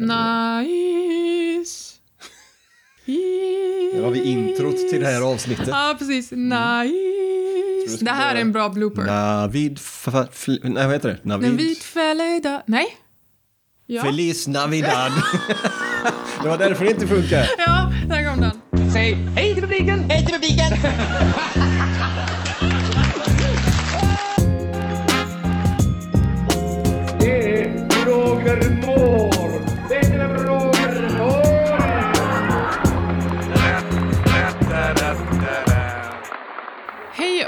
Nice. Nu har vi introt till det här avsnittet. Ja, precis. Nice. ska Det här är en bra blooper. Navid... Nej, vad heter det? Navid... vit fällida... Nej? Ja. Feliz Navidad. det var därför det inte funkar. Ja, där kom den. Säg hej till publiken! Hej till publiken!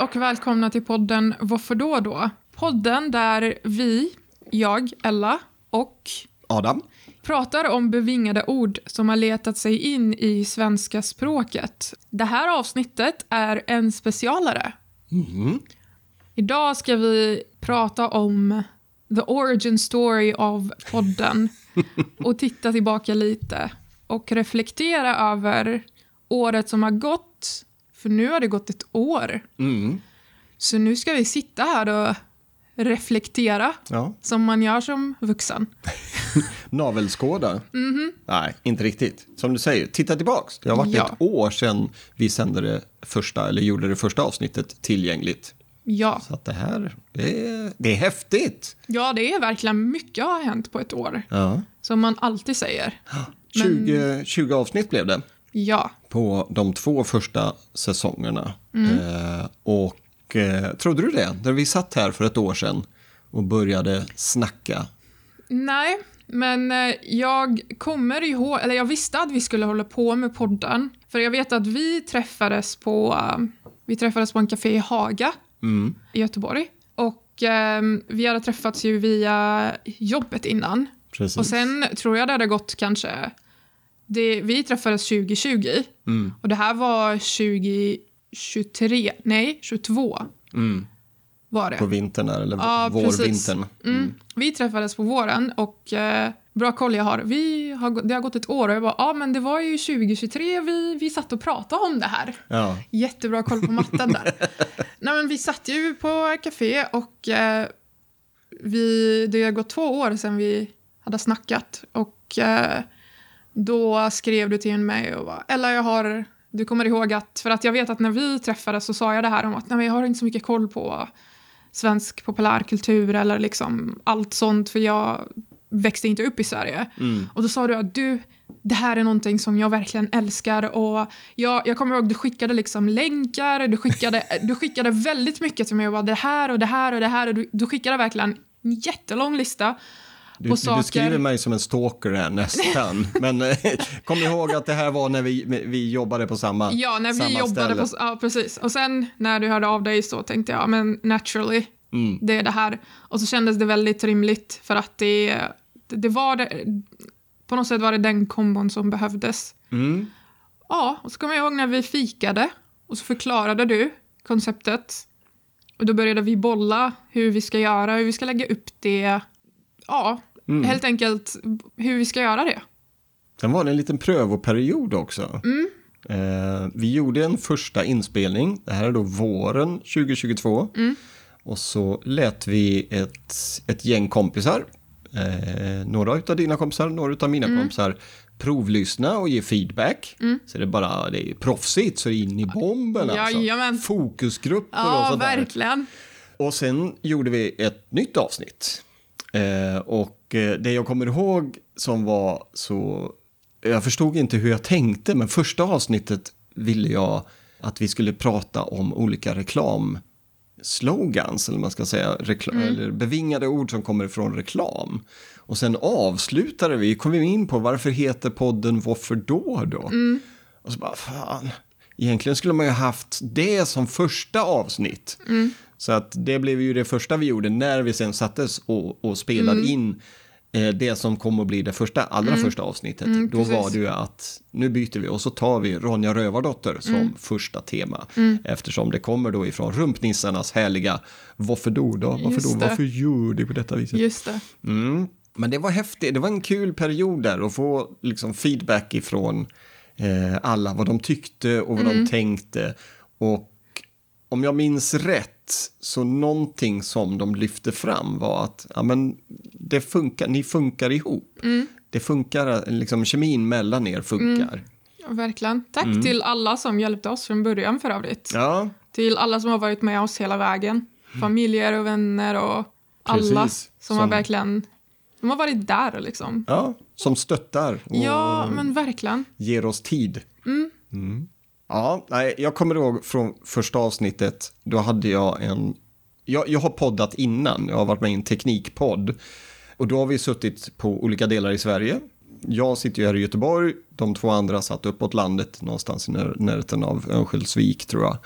och välkomna till podden Varför då då? Podden där vi, jag, Ella och Adam. pratar om bevingade ord som har letat sig in i svenska språket. Det här avsnittet är en specialare. Idag ska vi prata om the origin story av podden och titta tillbaka lite och reflektera över året som har gått. För nu har det gått ett år. Mm. Så nu ska vi sitta här och reflektera Ja. som man gör som vuxen. Navelskåda? Mhm. Nej, inte riktigt. Som du säger, titta tillbaks. Det har varit Ja. ett år sedan vi sände det första, eller gjorde det första avsnittet tillgängligt. Ja. Så att det här, det är, det är häftigt. ja, det är verkligen mycket har hänt på ett år. Ja. Som man alltid säger. 20, 20 avsnitt blev det Ja, på de två första säsongerna. Mm. Eh, och eh, trodde du det? När vi satt här för ett år sedan och började snacka. nej, men eh, jag kommer ihåg, eller jag visste att vi skulle hålla på med podden. För jag vet att vi träffades på, eh, vi träffades på en café i Haga Mm. i Göteborg. Och eh, vi hade träffats ju via jobbet innan. Precis. Och sen tror jag det hade gått kanske... Det, vi träffades 2020 Mm. och det här var 2023, nej 22 Mm. var det. På vintern här, eller Ja, vårvintern. Mm. Vi träffades på våren och eh, bra koll jag har. Vi har. Det har gått ett år och jag bara, ja men det var ju 2023 vi, vi satt och pratade om det här. Ja. Jättebra koll på matten där. Nej men vi satt ju på café och eh, vi, det har gått två år sedan vi hade snackat och eh, då skrev du till mig och bara, eller jag har, du kommer ihåg att, för att jag vet att när vi träffades så sa jag det här om att nej jag har inte så mycket koll på svensk populärkultur eller liksom allt sånt för jag växte inte upp i Sverige. Och då sa du att du, det här är någonting som jag verkligen älskar och jag, jag kommer ihåg du skickade liksom länkar, du skickade, du skickade väldigt mycket till mig och bara det här och det här och det här och du, du skickade verkligen en jättelång lista Du, på du saker. beskriver mig som en stalker här nästan. Men eh, kom ihåg att det här var när vi, vi jobbade på samma Ja, när vi jobbade ställe. på... Ja, precis. Och sen när du hörde av dig så tänkte jag, men naturally, Mm. det är det här. Och så kändes det väldigt rimligt för att det, det var det, på något sätt var det den kombon som behövdes. Mm. Ja, och så kommer jag ihåg när vi fikade och så förklarade du konceptet. Och då började vi bolla hur vi ska göra, hur vi ska lägga upp det. Ja, Mm. helt enkelt hur vi ska göra det. Sen var det en liten prövoperiod också. Mm. Eh, vi gjorde en första inspelning, det här är då våren 2022. Mm. Och så lät vi ett, ett gäng kompisar, eh, några av dina kompisar, några av mina Mm. kompisar, provlyssna och ge feedback. Så det är bara, det är proffsigt så in i bomben alltså. Jajamän. Fokusgrupper och Ja, sådär. verkligen. Och sen gjorde vi ett nytt avsnitt. Eh, och det jag kommer ihåg som var så... Jag förstod inte hur jag tänkte, men första avsnittet ville jag att vi skulle prata om olika reklamslogans, eller man ska säga, rekla- eller bevingade ord som kommer från reklam. Och sen avslutade vi, kom vi in på varför heter podden Varför då då? Och så bara, fan, egentligen skulle man ju haft det som första avsnitt. Så att det blev ju det första vi gjorde när vi sen sattes och, och spelade in eh, det som kommer att bli det första, allra första avsnittet. Då precis. var det ju att nu byter vi och så tar vi Ronja Rövardotter som första tema. Eftersom det kommer då ifrån rumpnissarnas härliga Varför då då? Varför Just då? det. Varför gör det på detta viset? Just det. Mm. Men det var häftigt, det var en kul period där att få liksom feedback ifrån eh, alla, vad de tyckte och vad de tänkte. Och om jag minns rätt, så någonting som de lyfte fram var att ja, men det funkar, ni funkar ihop. det funkar, liksom kemin mellan er funkar. Ja, verkligen. Tack Mm. till alla som hjälpte oss från början för övrigt. Ja, Till alla som har varit med oss hela vägen. Familjer och vänner och alla Precis. som, har Som- verkligen de har varit där liksom. ja, som stöttar och Ja, men verkligen. ger oss tid. Mm. Ja, nej, jag kommer ihåg från första avsnittet, då hade jag en... Jag, jag har poddat innan, jag har varit med i en teknikpodd. Och då har vi suttit på olika delar i Sverige. Jag sitter ju här i Göteborg, de två andra satt uppåt landet någonstans i när- närheten av Örnsköldsvik tror jag.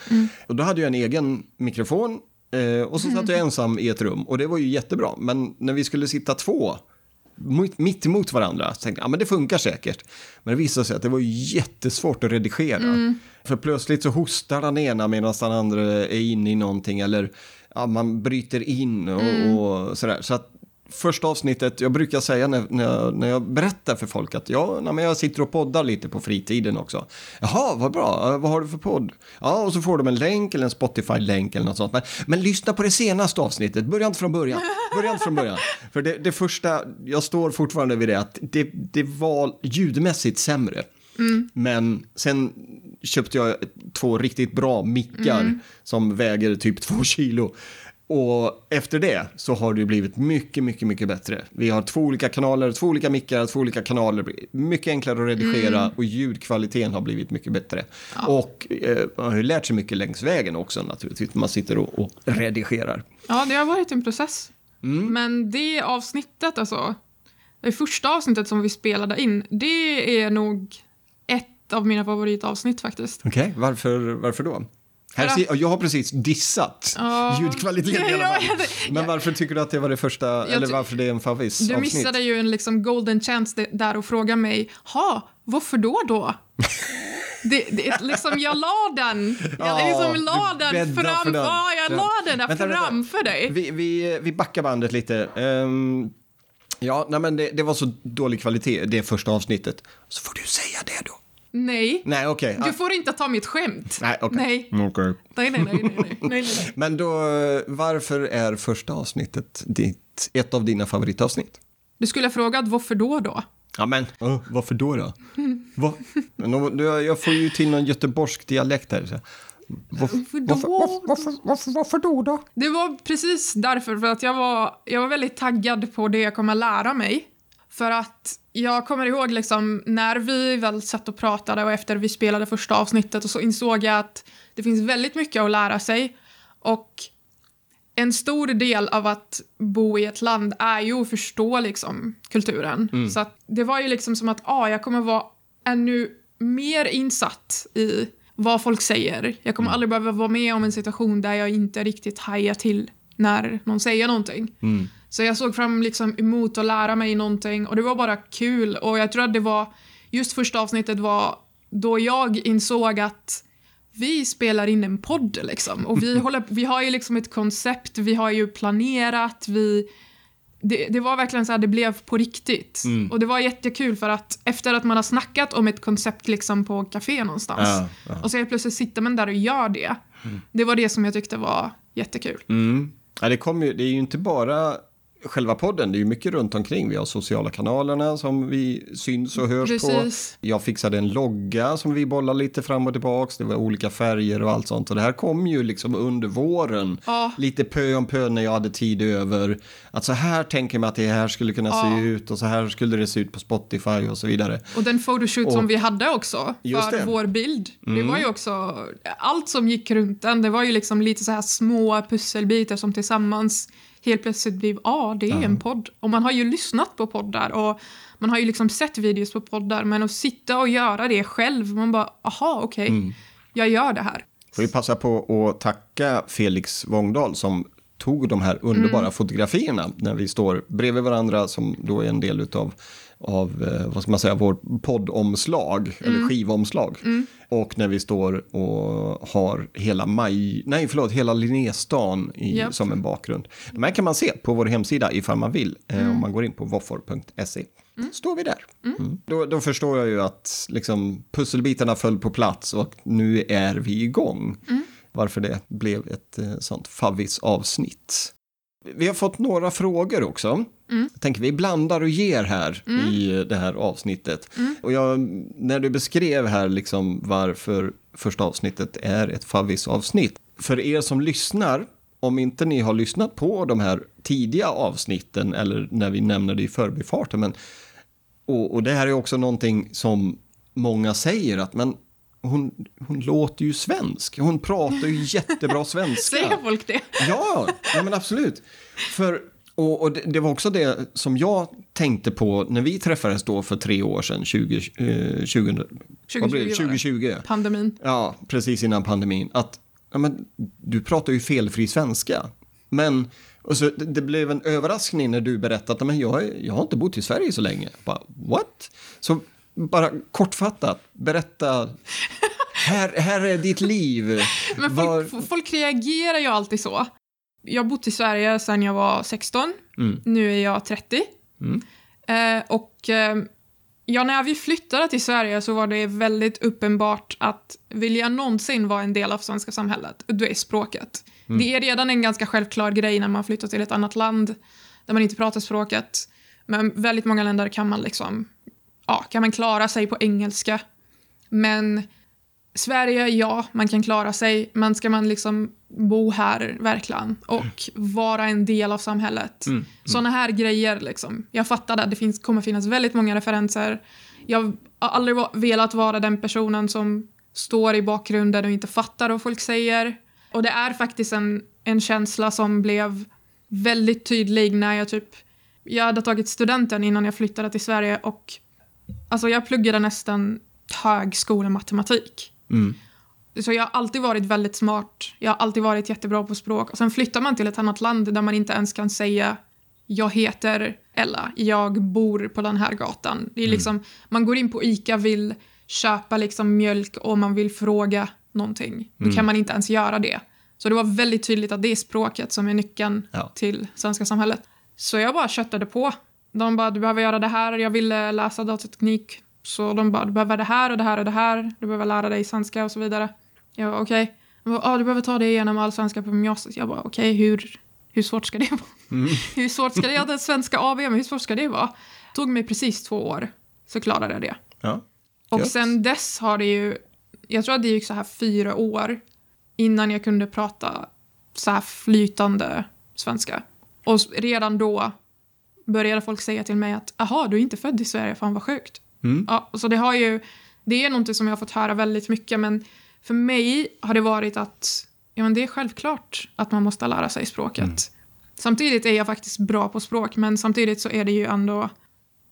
Och då hade jag en egen mikrofon eh, och så satt jag ensam i ett rum och det var ju jättebra. Men när vi skulle sitta två mitt, emot varandra. Så tänkte jag, ja men det funkar säkert. Men det visade sig att det var jättesvårt att redigera. För plötsligt så hostar den ena medan den andra är inne i någonting eller ja, man bryter in och, och sådär. Så att första avsnittet, jag brukar säga när, när, jag, när jag berättar för folk att ja, nej, jag sitter och poddar lite på fritiden också. Jaha, vad bra, vad har du för podd? Ja, och så får de en länk eller en Spotify-länk eller något sånt. Men, men lyssna på det senaste avsnittet, börja inte från början. Börja inte från början. För det, det första, jag står fortfarande vid det, att det, det var ljudmässigt sämre. Men sen köpte jag två riktigt bra mickar som väger typ två kilo. Och efter det så har det blivit mycket, mycket, mycket bättre. Vi har två olika kanaler, två olika mickar, två olika kanaler. Mycket enklare att redigera och ljudkvaliteten har blivit mycket bättre. Och eh, man har ju lärt sig mycket längs vägen också naturligtvis. Man sitter och, och redigerar. Ja, det har varit en process. Mm. Men det avsnittet, alltså, det första avsnittet som vi spelade in, det är nog ett av mina favoritavsnitt faktiskt. Okej, varför, varför då? Här ser, jag har precis dissat Ja. ljudkvaliteten i alla fall. Men varför tycker du att det var det första, eller varför det är en favorit Du missade ju en liksom golden chance där och fråga mig, ha, varför då då? Det, det, liksom, jag la den, jag Ja, liksom la den framför, den. ja, jag Ja. la den där Vänta, vänta. framför dig. Vi, vi, vi backar bandet lite. Ehm, ja, nej, men det, det var så dålig kvalitet, det första avsnittet. Så får du säga det då. Nej, Nej, okej. du Ah, får inte ta mitt skämt. Nej, okej. Nej. Okej. Nej, nej, nej, nej, nej, nej, nej. Men då, varför är första avsnittet ditt, ett av dina favoritavsnitt? Du skulle ha frågat varför då då? Ja, men oh, varför då då? Va? Jag får ju till någon göteborgsk dialekt här. Så. Varför, Varför då? varför, varför, varför, varför, varför då då? Det var precis därför, för att jag var, jag var väldigt taggad på det jag kommer lära mig. För att jag kommer ihåg liksom när vi väl satt och pratade och efter vi spelade första avsnittet och så insåg jag att det finns väldigt mycket att lära sig. Och en stor del av att bo i ett land är ju att förstå liksom kulturen. Så att det var ju liksom som att ah, jag kommer vara ännu mer insatt i vad folk säger. Jag kommer aldrig behöva vara med om en situation där jag inte riktigt hajar till när någon säger någonting. Så jag såg fram liksom emot att lära mig någonting och det var bara kul och jag tror att det var just första avsnittet var då jag insåg att vi spelar in en podd liksom och vi, håller, vi har ju liksom ett koncept, vi har ju planerat, vi det, det var verkligen så här, det blev på riktigt. Och det var jättekul för att efter att man har snackat om ett koncept liksom på café någonstans Ja, ja. och så helt plötsligt sitter man där och gör det. Det var det som jag tyckte var jättekul. Mm. Ja, det, kommer ju, det är ju inte bara själva podden, det är ju mycket runt omkring. Vi har sociala kanalerna som vi syns och hörs Precis. på. Jag fixade en logga som vi bollar lite fram och tillbaks. Det var olika färger och allt sånt. Och det här kom ju liksom under våren. Ja. Lite pö om pö när jag hade tid över. Att så här tänker man att det här skulle kunna Ja. se ut och så här skulle det se ut på Spotify och så vidare. Och den photoshoot som Och- vi hade också för det. Mm. vår bild. Det var ju också, allt som gick runt den, det var ju liksom lite så här små pusselbitar som tillsammans helt plötsligt blev, ja det är en podd. Och man har ju lyssnat på poddar och man har ju liksom sett videos på poddar men att sitta och göra det själv, man bara, aha okej, Mm. jag gör det här. Får vi passa på att tacka Felix Wångdahl som tog de här underbara Mm. fotografierna när vi står bredvid varandra som då är en del utav av, eh, vad ska man säga, vår poddomslag Mm. eller skivomslag. Och när vi står och har hela maj, nej förlåt, hela Linnéstan i, Japp. som en bakgrund. De här kan man se på vår hemsida ifall man vill, eh, Mm. om man går in på voffor.se. Står vi där. Mm. Då, då förstår jag ju att liksom, pusselbitarna föll på plats och nu är vi igång. Mm. Varför det blev ett eh, sånt favvis avsnitt. Vi har fått några frågor också. Jag tänker vi blandar och ger här i det här avsnittet. Och jag, när du beskrev här liksom varför första avsnittet är ett favvis-avsnitt. För er som lyssnar, om inte ni har lyssnat på de här tidiga avsnitten eller när vi nämner det i förbifarten, men och, och det här är också någonting som många säger att men hon, hon låter ju svensk. Hon pratar ju jättebra svenska. Säger folk det? Ja, ja men absolut. För, och, och det, det var också det som jag tänkte på när vi träffades då för tre år sedan, 20, eh, 20, vad blir det? 2020 var det. 2020. Pandemin. Ja, precis innan pandemin. Att ja, men, du pratar ju felfri svenska. Men och så, det, blev en överraskning när du berättade att jag, jag har inte bott i Sverige så länge. Bara, What? Så bara kortfattat, berätta. Här, här är ditt liv. Men Var- folk, folk reagerar ju alltid så. Jag har bott i Sverige sedan jag var 16. Mm. Nu är jag 30. Mm. Eh, och eh, ja, när vi flyttade till Sverige så var det väldigt uppenbart att vill jag någonsin vara en del av svenska samhället, då är språket. Mm. Det är redan en ganska självklar grej när man flyttar till ett annat land där man inte pratar språket. Men väldigt många länder kan man liksom, ja, kan man klara sig på engelska. Men Sverige, ja, man kan klara sig, men ska man liksom bo här verkligen och vara en del av samhället. Mm, Såna här grejer liksom. Jag fattar att det finns, kommer finnas väldigt många referenser. Jag har aldrig velat vara den personen som står i bakgrunden och inte fattar vad folk säger. Och det är faktiskt en, en känsla som blev väldigt tydlig när jag typ... Jag hade tagit studenten innan jag flyttade till Sverige och alltså jag pluggade nästan högskolematematik. Mm. Så jag har alltid varit väldigt smart. Jag har alltid varit jättebra på språk. Och sen flyttar man till ett annat land där man inte ens kan säga jag heter Ella, jag bor på den här gatan. Det är liksom, man går in på ICA, vill köpa liksom mjölk och man vill fråga någonting. Då kan man inte ens göra det. Så det var väldigt tydligt att det är språket som är nyckeln Ja. till svenska samhället. Så jag bara köttade på. De bara, du behöver göra det här. Jag ville läsa datateknik. Så de bara, du behöver det här och det här och det här. Du behöver lära dig svenska och så vidare. Jag bara, okej. De bara, ah, du behöver ta dig igenom all svenska på gymnasiet. Jag bara, okej, hur, hur svårt ska det vara? hur svårt ska det Jag hade svenska AB, men hur svårt ska det vara? tog mig precis två år, så klarade jag det. Ja. Och Gött. sen dess har det ju, jag tror att det gick så här fyra år innan jag kunde prata så här flytande svenska. Och redan då började folk säga till mig att aha, du är inte född i Sverige, fan vad sjukt. Mm. Ja, så det har ju, det är någonting som jag har fått höra väldigt mycket, men för mig har det varit att ja, men det är självklart att man måste lära sig språket. Samtidigt är jag faktiskt bra på språk, men samtidigt så är det ju ändå...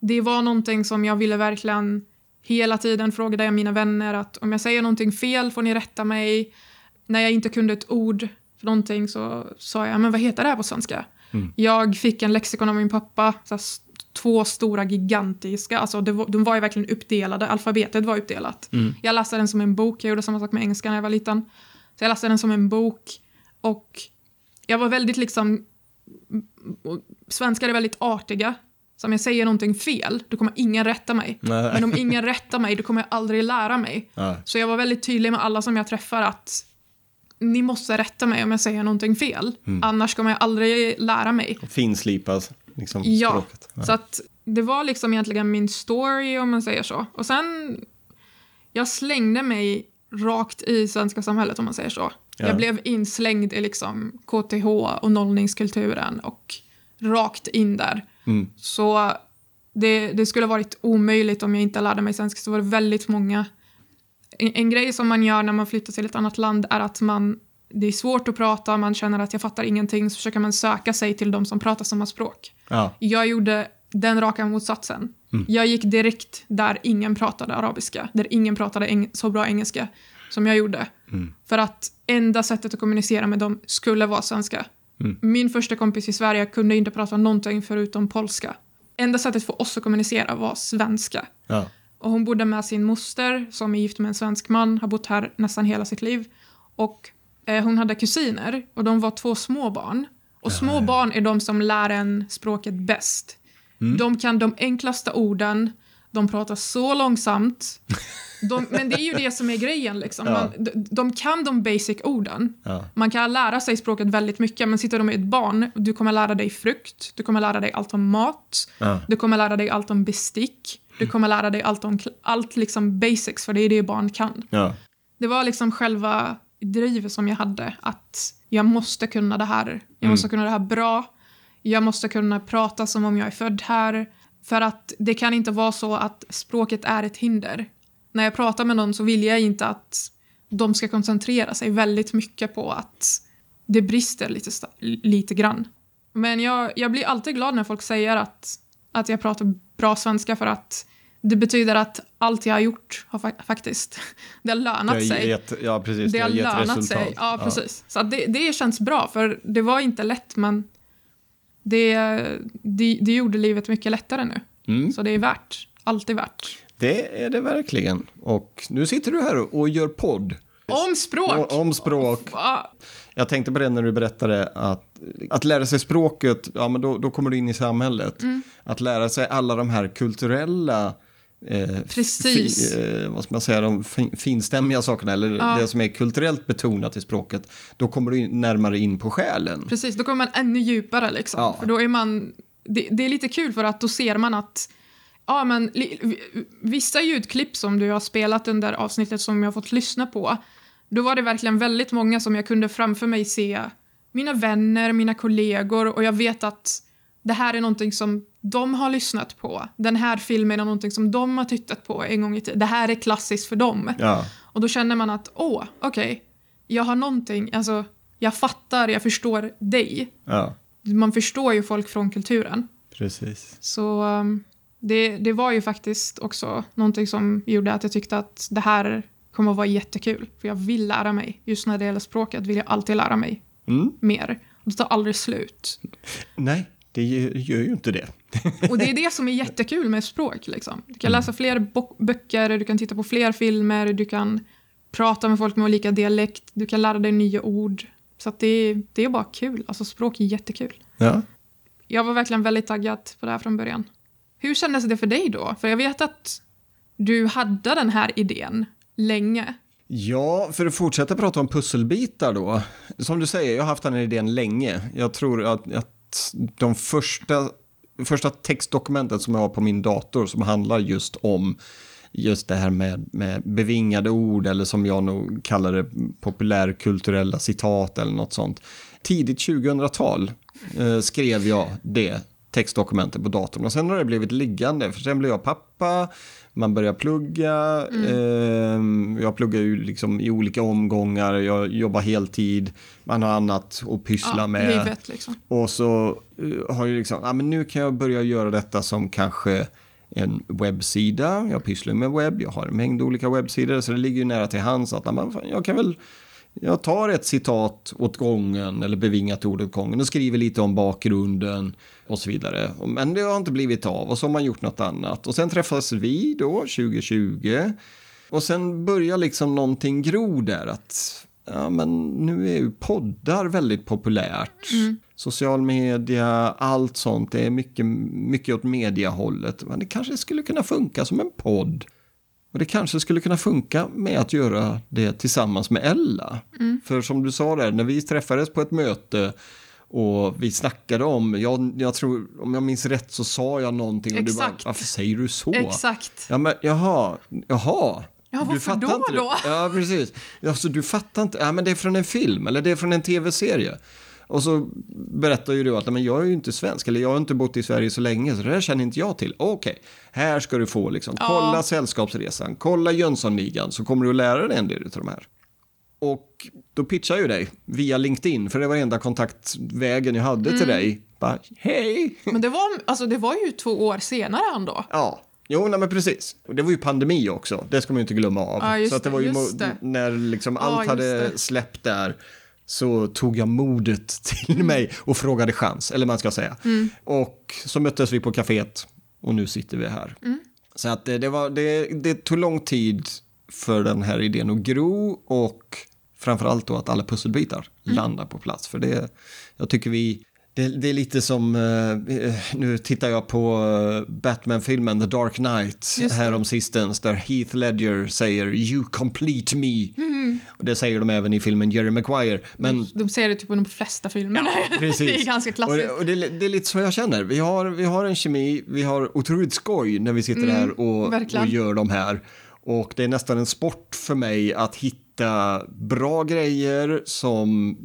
Det var någonting som jag ville verkligen hela tiden frågade jag mina vänner att om jag säger någonting fel får ni rätta mig. När jag inte kunde ett ord för någonting så sa jag, men vad heter det här på svenska? Jag fick en lexikon av min pappa, så här, två stora gigantiska, alltså det var, de var ju verkligen uppdelade, alfabetet var uppdelat. Jag läste den som en bok, jag gjorde samma sak med engelska när jag var liten. Så jag läste den som en bok och jag var väldigt liksom svenskar är väldigt artiga. Så om jag säger någonting fel, då kommer ingen rätta mig. Nej. Men om ingen rättar mig, då kommer jag aldrig lära mig. Ja. Så jag var väldigt tydlig med alla som jag träffar att ni måste rätta mig om jag säger någonting fel. Annars kommer jag aldrig lära mig. Finslipas liksom Ja, språket. Ja. så att det var liksom egentligen min story om man säger så. Och sen, jag slängde mig rakt i svenska samhället om man säger så. Ja. Jag blev inslängd i liksom KTH och nollningskulturen och rakt in där. Mm. Så det, det skulle ha varit omöjligt om jag inte lärde mig svenska. Så var det väldigt många. En, en grej som man gör när man flyttar till ett annat land är att man det är svårt att prata, man känner att jag fattar ingenting, så försöker man söka sig till de som pratar samma språk. Ja. Jag gjorde den raka motsatsen. Jag gick direkt där ingen pratade arabiska, där ingen pratade så bra engelska som jag gjorde. För att enda sättet att kommunicera med dem skulle vara svenska. Min första kompis i Sverige kunde inte prata någonting förutom polska. Enda sättet för oss att kommunicera var svenska. Ja. Och hon bodde med sin moster som är gift med en svensk man, har bott här nästan hela sitt liv. Och eh, hon hade kusiner och de var två små barn. Och små barn är de som lär en språket bäst. De kan de enklaste orden, de pratar så långsamt. De, men det är ju det som är grejen. Liksom. Ja. Man, de, de kan de basic orden. Ja. Man kan lära sig språket väldigt mycket, men sitter du med ett barn, du kommer lära dig frukt, du kommer lära dig allt om mat, Ja. du kommer lära dig allt om bestick, du kommer lära dig allt om allt liksom basics, för det är det barn kan. Ja. Det var liksom själva drivet som jag hade, att jag måste kunna det här. Jag måste kunna det här bra. Jag måste kunna prata som om jag är född här. För att det kan inte vara så att språket är ett hinder. När jag pratar med någon så vill jag inte att de ska koncentrera sig väldigt mycket på att det brister lite, lite grann. Men jag, jag blir alltid glad när folk säger att, att jag pratar bra svenska för att det betyder att allt jag har gjort har fa- faktiskt det har lönat Det har sig. gett, ja, precis. Det har gett lönat resultat. sig. Ja, precis. Så att det, det känns bra, för det var inte lätt, men det, det, det gjorde livet mycket lättare nu. Mm. Så det är värt. Alltid värt. Det är det verkligen. Och nu sitter du här och gör podd. Om språk! Och- Om språk. Ja, Jag tänkte på det när du berättade att, att lära sig språket, ja men då, då kommer du in i samhället. Mm. Att lära sig alla de här kulturella eh, Precis. Fi, eh, vad ska man säga, de fin, finstämmiga sakerna, eller Ja. det som är kulturellt betonat i språket, då kommer du närmare in på själen. precis. Då kommer man ännu djupare. Liksom. Ja. För då är man... Det, det är lite kul, för att då ser man att Ja, men li, vi- vissa ljudklipp som du har spelat under avsnittet som jag har fått lyssna på, då var det verkligen väldigt många som jag kunde framför mig se mina vänner, mina kollegor och jag vet att det här är någonting som de har lyssnat på. Den här filmen är någonting som de har tittat på en gång i tiden. Det här är klassiskt för dem. Ja, Och då känner man att, åh, okej, jag har någonting, alltså, jag fattar, jag förstår dig. ja, Man förstår ju folk från kulturen. precis. Så um, det, det var ju faktiskt också någonting som gjorde att jag tyckte att det här kommer att vara jättekul. För jag vill lära mig. Just när det gäller språket vill jag alltid lära mig Mm. mer. Det tar aldrig slut. Nej, det gör, ju inte det. Och det är det som är jättekul med språk. Liksom. Du kan läsa fler böcker, du kan titta på fler filmer, du kan prata med folk med olika dialekt, du kan lära dig nya ord. Så det, är- det är bara kul. Alltså språk är jättekul. Ja. Jag var verkligen väldigt taggad på det här från början. Hur kändes det för dig då? För jag vet att du hade den här idén länge. Ja, för att fortsätta prata om pusselbitar då. Som du säger, jag har haft den här idén länge. Jag tror att, att de första, första textdokumentet som jag har på min dator som handlar just om just det här med, med bevingade ord eller som jag nog kallar det populärkulturella citat eller något sånt. Tidigt 2000-tal eh, skrev jag det textdokumentet på datorn och sen har det blivit liggande för sen blev jag pappa, man börjar plugga, eh, jag pluggar ju liksom i olika omgångar, jag jobbar heltid, man har annat att pyssla Ja, med. livet liksom. Och så eh, har jag liksom, ja men nu kan jag börja göra detta som kanske en webbsida, jag pysslar med webb, jag har en mängd olika webbsidor, så det ligger ju nära till hands att fan, jag kan väl, jag tar ett citat åt gången, eller bevingat ord åt gången, och skriver lite om bakgrunden och så vidare. Men det har inte blivit av, och så har man gjort något annat. Och sen träffas vi då, 2020, och sen börjar liksom någonting gro där, att ja, men nu är ju poddar väldigt populärt. Social media, allt sånt, det är mycket, mycket åt mediahållet. Men det kanske skulle kunna funka som en podd. Och det kanske skulle kunna funka med att göra det tillsammans med Ella. För som du sa där, när vi träffades på ett möte och vi snackade om, jag, jag tror, om jag minns rätt så sa jag någonting och du bara, Exakt. varför säger du så? Exakt. Ja, men jaha, jaha. Ja, varför då inte då? Ja, precis. Alltså, du fattar inte. Ja, men det är från en film eller det är från en tv-serie. Och så berättar ju du att men jag är ju inte svensk eller jag har inte bott i Sverige så länge så det här känner inte jag till. Okej, här ska du få liksom. Kolla Ja. Sällskapsresan, kolla Jönssonligan så kommer du att lära dig en del av de här. Och då pitchar jag ju dig via LinkedIn för det var enda kontaktvägen jag hade Mm. till dig. Bara, hej! Men det var, alltså, det var ju två år senare ändå. Ja, jo, nej, men precis. Och det var ju pandemi också, det ska man ju inte glömma av. Ja, så det det, var ju när liksom Ja, allt hade det. släppt där så tog jag modet till Mm. mig och frågade chans, eller man ska säga. Och så möttes vi på kaféet och nu sitter vi här. Mm. Så att det, det, var, det, det tog lång tid för den här idén att gro och framförallt då att alla pusselbitar Mm. landar på plats. För det, jag tycker vi Det, det är lite som, eh, nu tittar jag på eh, Batman-filmen The Dark Knight härom sistens där Heath Ledger säger “You complete me”. Mm. Och det säger de även i filmen Jerry Maguire. Men De säger det typ i de flesta filmerna. Precis. det är ganska Och, klassiskt. det, och det, det är lite så jag känner. Vi har, vi har en kemi, vi har otroligt skoj när vi sitter här och, Mm, och gör de här. Och det är nästan en sport för mig att hitta bra grejer som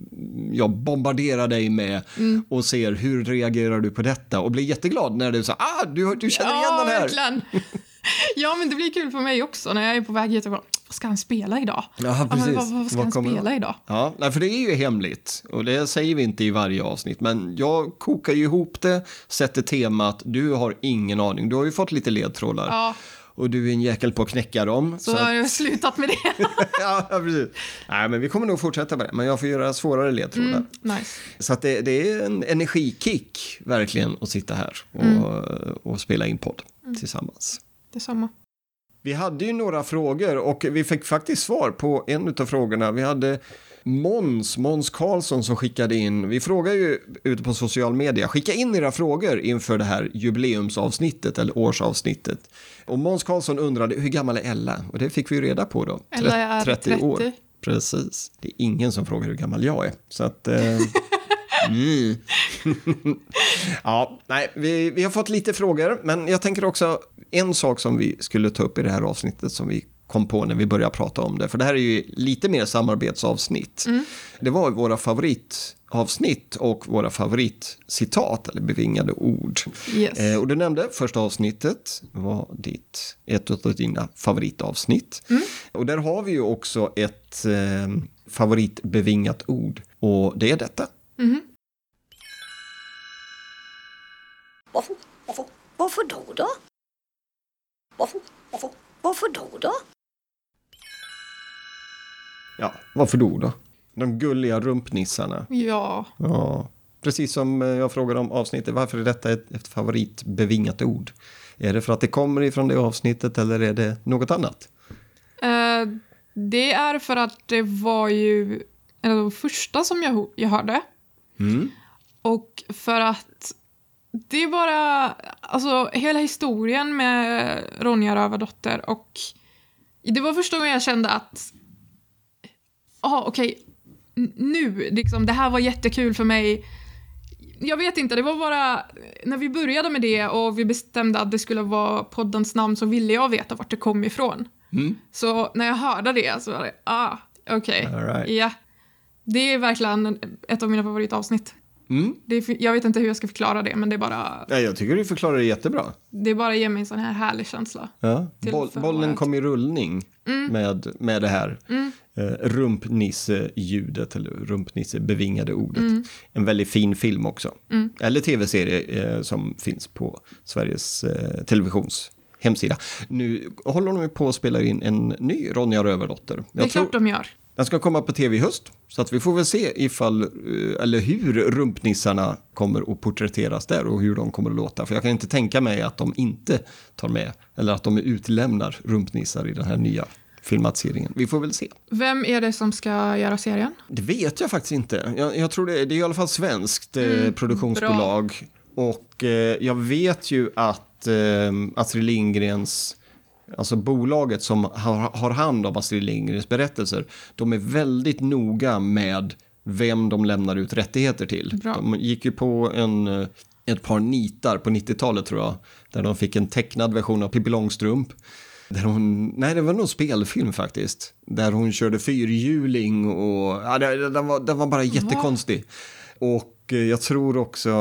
jag bombarderar dig med Mm. och ser hur reagerar du på detta och blir jätteglad när du säger ah, du, du känner igen ja, den här. verkligen. ja, men det blir kul för mig också när jag är på väg hit och bara, vad ska han spela idag? Ja, precis. vad, vad ska Vad han spela det- idag? Ja, nej, för det är ju hemligt och det säger vi inte i varje avsnitt. Men jag kokar ju ihop det, sätter temat, du har ingen aning. Du har ju fått lite ledtrådar. Ja, Och du är en jäkel på att knäcka dem. så har jag slutat med det. ja, precis. Nej, men vi kommer nog fortsätta med det. Men jag får göra svårare ledtrådar. Mm, nice. Så att det, det är en energikick verkligen att sitta här och, Mm. och spela in podd tillsammans. Detsamma. Vi hade ju några frågor och vi fick faktiskt svar på en av frågorna. Vi hade Måns, Måns Karlsson som skickade in, vi frågar ju ute på social media, skicka in era frågor inför det här jubileumsavsnittet eller årsavsnittet. Och Måns Karlsson undrade hur gammal är Ella? Och det fick vi ju reda på då. Ella är 30 år. 30. Precis. Det är ingen som frågar hur gammal jag är. Så att... Eh, mm. ja, nej, vi, vi har fått lite frågor, men jag tänker också en sak som vi skulle ta upp i det här avsnittet som vi kom på när vi började prata om det, för det här är ju lite mer samarbetsavsnitt. Det var våra favoritavsnitt och våra favoritcitat eller bevingade ord. Yes. Eh, och du nämnde första avsnittet var ditt, ett av dina favoritavsnitt. Och där har vi ju också ett eh, favoritbevingat ord och det är detta. Varför, varför, varför då då? Varför, varför, varför då då? Ja, varför då då? De gulliga rumpnissarna. Ja, Ja, precis som jag frågade om avsnittet, varför är detta ett, ett favoritbevingat ord? Är det för att det kommer ifrån det avsnittet eller är det något annat? eh, det är för att det var ju en av de första som jag, jag hörde. Mm. Och för att det är bara, alltså hela historien med Ronja Rövardotter och det var första gången jag kände att, ja okej, n- nu, liksom, det här var jättekul för mig. Jag vet inte, det var bara, när vi började med det och vi bestämde att det skulle vara poddens namn så ville jag veta vart det kom ifrån. Mm. Så när jag hörde det så var det, ah, okej, All right. ja. Det är verkligen ett av mina favoritavsnitt. Mm. Det jag vet inte hur jag ska förklara det, men det är bara, Ja, jag tycker du förklarar det jättebra. det bara ger mig en sån här härlig känsla. Ja. Boll, bollen kom i rullning med, med det här eh, rumpnisse-ljudet eller rumpnisse-bevingade ordet. En väldigt fin film också. Eller tv-serie eh, som finns på Sveriges eh, Televisions hemsida. Nu håller de på att spela in en ny Ronja Rövardotter. Det är klart de gör. Den ska komma på tv i höst, så att vi får väl se ifall, eh, eller hur rumpnissarna kommer att porträtteras där och hur de kommer att låta. För jag kan inte tänka mig att de inte tar med, eller att de utlämnar rumpnissar i den här nya filmatiseringen. Vi får väl se. Vem är det som ska göra serien? Det vet jag faktiskt inte. Jag, jag tror det, det är i alla fall svenskt eh, produktionsbolag. Och eh, jag vet ju att eh, Astrid Lindgrens, alltså bolaget som har, har hand om Astrid Lindgrens berättelser, de är väldigt noga med vem de lämnar ut rättigheter till. Bra. De gick ju på en, eh, ett par nitar på 90-talet tror jag, där de fick en tecknad version av Pippi Långstrump. Där hon, nej det var nog spelfilm faktiskt. Där hon körde fyrhjuling och ja, den, var, den var bara jättekonstig. Och eh, jag tror också,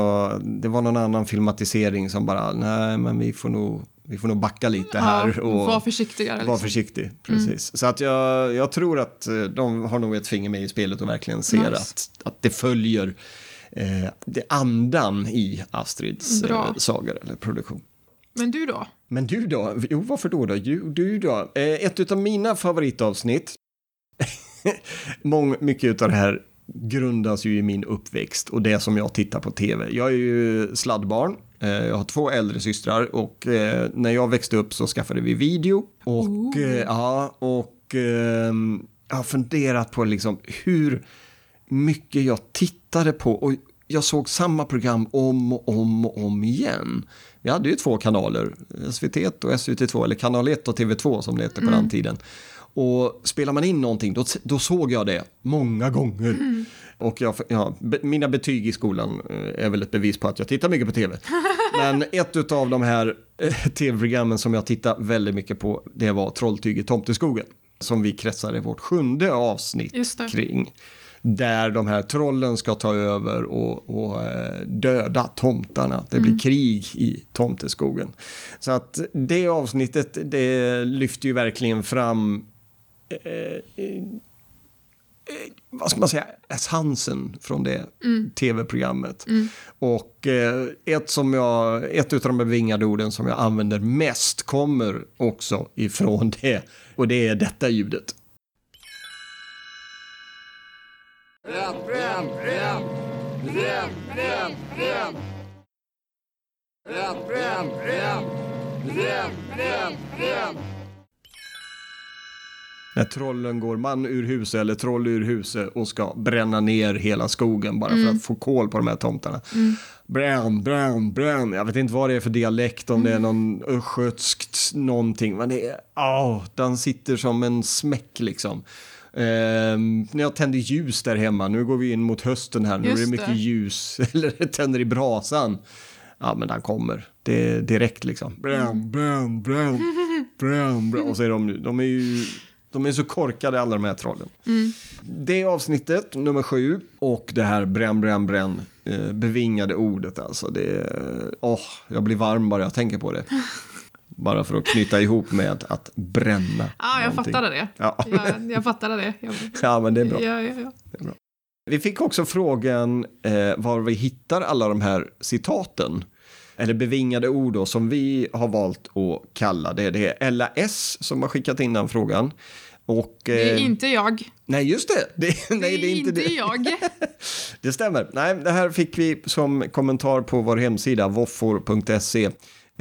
det var någon annan filmatisering som bara, nej men vi får nog, vi får nog backa lite här. Ja, och var försiktigare. Var Liksom. försiktig, precis. Så att jag, jag tror att eh, de har nog ett finger med i spelet och verkligen ser Nice. att, att det följer eh, det andan i Astrids eh, sagor eller produktion. Men du då? Men du då? Jo, varför då? då? Jo, du då? Eh, ett av mina favoritavsnitt, Mång, mycket av det här grundas ju i min uppväxt och det som jag tittar på tv. Jag är ju sladdbarn, jag har två äldre systrar och eh, när jag växte upp så skaffade vi video. Och, eh, ja, och eh, jag har funderat på liksom hur mycket jag tittade på och jag såg samma program om och om och om igen. Vi hade ju två kanaler, SVT och SVT2, eller kanal 1 och TV2 som det hette på den tiden. Och spelar man in någonting, då, då såg jag det många gånger. Och jag, ja, be, mina betyg i skolan eh, är väl ett bevis på att jag tittar mycket på TV. Men ett av de här eh, tv-programmen som jag tittar väldigt mycket på, det var i Tomteskogen. Som vi kretsar i vårt sjunde avsnitt kring. Där de här trollen ska ta över och, och eh, döda tomtarna. Det blir krig i tomteskogen. Så att det avsnittet, det lyfter ju verkligen fram eh, eh, vad ska man säga, essensen från det tv-programmet. Och eh, ett, som jag, ett av de bevingade orden som jag använder mest kommer också ifrån det. Och det är detta ljudet. När trollen går man ur huset eller troll ur huset och ska bränna ner hela skogen bara för att få koll på de här tomtarna. Bränn, bränn, bränn. Jag vet inte vad det är för dialekt, om det är någon östgötskt någonting. Men det är, åh, den sitter som en smäck liksom. Ehm, när jag tänder ljus där hemma, nu går vi in mot hösten här, nu är Just det mycket det. ljus, eller tänder i brasan. Ja, men den kommer. Det är direkt liksom. Bränn, bränn, bränn, bränn, bränn. Och så är de, de är ju de är så korkade alla de här trollen. Det är avsnittet, nummer sju. Och det här bränn, bränn, bränn. Eh, bevingade ordet alltså. Det är, åh, jag blir varm bara jag tänker på det. Bara för att knyta ihop med att bränna. Ja, jag någonting. fattade det. Ja. Jag, jag fattade det. Jag, Ja, men det är bra. ja, ja, ja. Vi fick också frågan eh, var vi hittar alla de här citaten. Eller bevingade ord då, som vi har valt att kalla det. Det är LAS som har skickat in den frågan. Och, Det är eh, inte jag. Nej, just det. det nej, det är inte det. jag. Det stämmer. Nej, det här fick vi som kommentar på vår hemsida, voffor.se.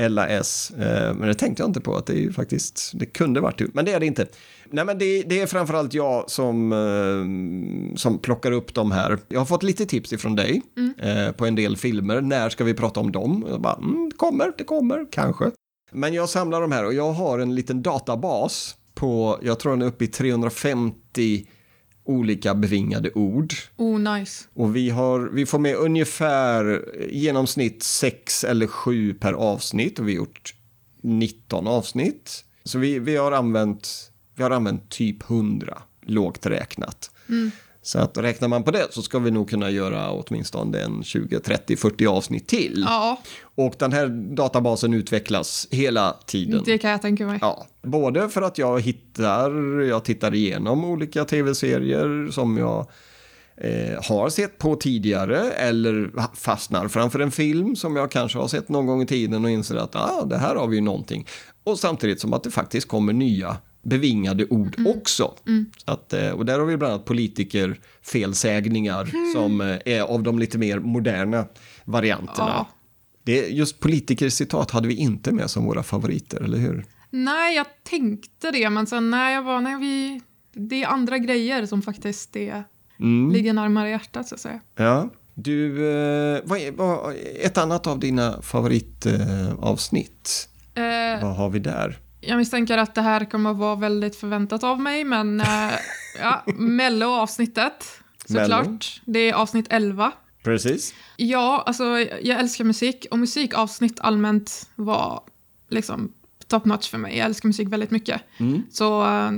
LAS, eh, men det tänkte jag inte på att det är ju faktiskt, det kunde varit du, men det är det inte. Nej men det, det är framförallt jag som, eh, som plockar upp de här. Jag har fått lite tips ifrån dig eh, på en del filmer, när ska vi prata om dem? Jag bara, mm, det kommer, det kommer, kanske. Men jag samlar de här och jag har en liten databas på, jag tror den är uppe i 350 olika bevingade ord. Oh, nice. Och vi, har, vi får med ungefär i genomsnitt sex eller sju per avsnitt och vi har gjort 19 avsnitt. Så vi, vi, har, använt, vi har använt typ 100, lågt räknat. Så att räknar man på det så ska vi nog kunna göra åtminstone en 20, 30, 40 avsnitt till. Ja, Och den här databasen utvecklas hela tiden. det kan jag tänka mig. Ja, både för att jag hittar, jag tittar igenom olika tv-serier som jag eh, har sett på tidigare eller fastnar framför en film som jag kanske har sett någon gång i tiden och inser att ah, det här har vi ju någonting. Och samtidigt som att det faktiskt kommer nya bevingade ord också. Så att, eh, och där har vi bland annat politiker felsägningar som eh, är av de lite mer moderna varianterna. Ja. Det, just politikercitat hade vi inte med som våra favoriter, eller hur? Nej, jag tänkte det, men sen när jag var, när vi... Det är andra grejer som faktiskt är, Mm. ligger närmare hjärtat, så att säga. Ja. Du, eh, vad är, vad, ett annat av dina favoritavsnitt, avsnitt. Eh, vad har vi där? Jag misstänker att det här kommer att vara väldigt förväntat av mig, men eh, ja, Mello-avsnittet, såklart. Det är avsnitt 11. Precis. Ja, alltså jag älskar musik och musikavsnitt allmänt var liksom top notch för mig. Jag älskar musik väldigt mycket. Så, eh,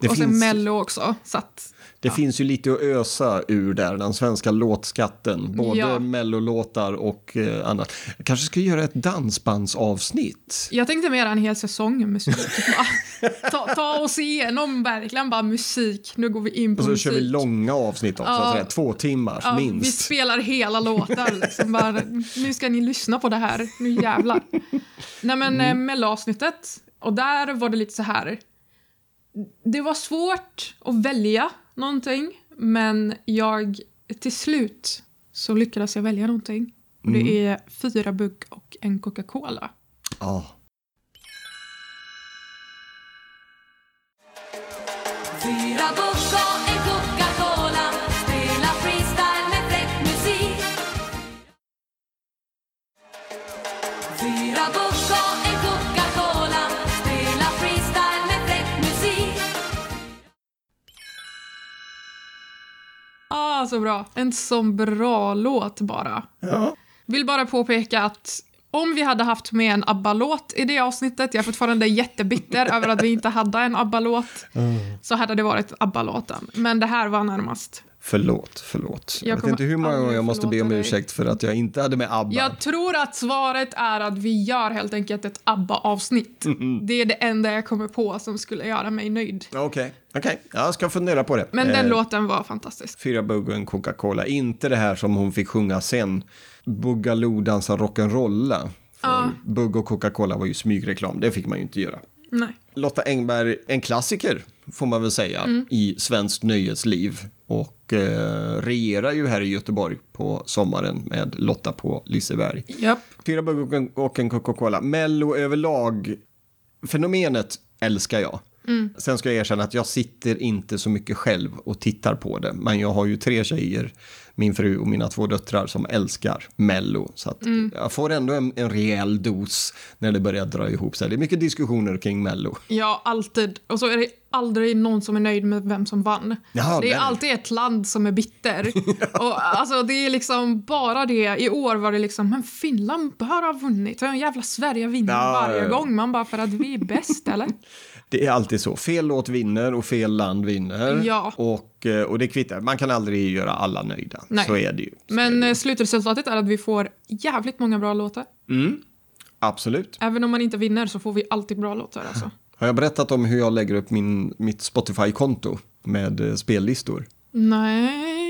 Det och sen finns- Mello också. Så att, Det finns ju lite att ösa ur där, den svenska låtskatten. Både Ja. mellolåtar och eh, annat. Jag kanske ska göra ett dansbandsavsnitt. jag tänkte mer en hel säsong musik. Bara, ta, ta oss igenom verkligen bara musik. Nu går vi in på Och så musik. kör vi långa avsnitt också, Ja. sådär, två timmars Ja, vi minst. spelar hela låtar. Liksom bara, nu ska ni lyssna på det här. Nu jävlar. Nej men mm. Mm. Mello-avsnittet. Och där var det lite så här det var svårt att välja någonting men jag till slut så lyckades jag välja någonting. Och mm. Det är fyra bugg och en Coca-Cola. Oh. Fyra bugg och en Coca-Cola Spela freestyle med fräck musik Fyra bugg så bra. En sån bra låt bara. Ja. Vill bara påpeka att om vi hade haft med en ABBA-låt i det avsnittet, jag är fortfarande jättebitter över att vi inte hade en ABBA-låt, så hade det varit ABBA-låten. Men det här var närmast. Förlåt, förlåt. Jag, Jag vet inte hur många gånger jag måste be om dig. ursäkt för att jag inte hade med ABBA. Jag tror att svaret är att vi gör helt enkelt ett ABBA-avsnitt. Det är det enda jag kommer på som skulle göra mig nöjd. Okej, okej. Jag ska fundera på det. Men den Eh, låten var fantastisk. Fyra bugg och en Coca-Cola. Inte det här som hon fick sjunga sen. Boogaloo dansa rock'n'rolla. Ja. Bugg och Coca-Cola var ju smygreklam. Det fick man ju inte göra. Nej. Lotta Engberg, en klassiker får man väl säga Mm. i svenskt nöjesliv. Och eh, regerar ju här i Göteborg på sommaren med Lotta på Liseberg. Japp. Fyra bugg och en Coca-Cola. Mello överlag, fenomenet älskar jag. Sen ska jag erkänna att jag sitter inte så mycket själv och tittar på det. Men jag har ju tre tjejer, min fru och mina två döttrar som älskar Mello. Så att jag får ändå en, en rejäl dos när det börjar dra ihop sig. Det är mycket diskussioner kring Mello. Ja, alltid. Och så är det aldrig någon som är nöjd med vem som vann. Jaha, det är nej. alltid ett land som är bitter. och alltså det är liksom bara det. I år var det liksom, men Finland bör ha vunnit. Och en jävla Sverige vinner Ja, varje ja, ja. gång. Man bara, för att vi är bäst, eller? Det är alltid så. Fel låt vinner och fel land vinner. Ja. Och, eh, och det kvittar. Man kan aldrig göra alla nöjda. Nej. Så är det ju. Så Men det. eh, slutresultatet är att vi får jävligt många bra låtar. Absolut. Även om man inte vinner så får vi alltid bra låtar alltså. Har jag berättat om hur jag lägger upp min, mitt Spotify-konto med eh, spellistor? Nej,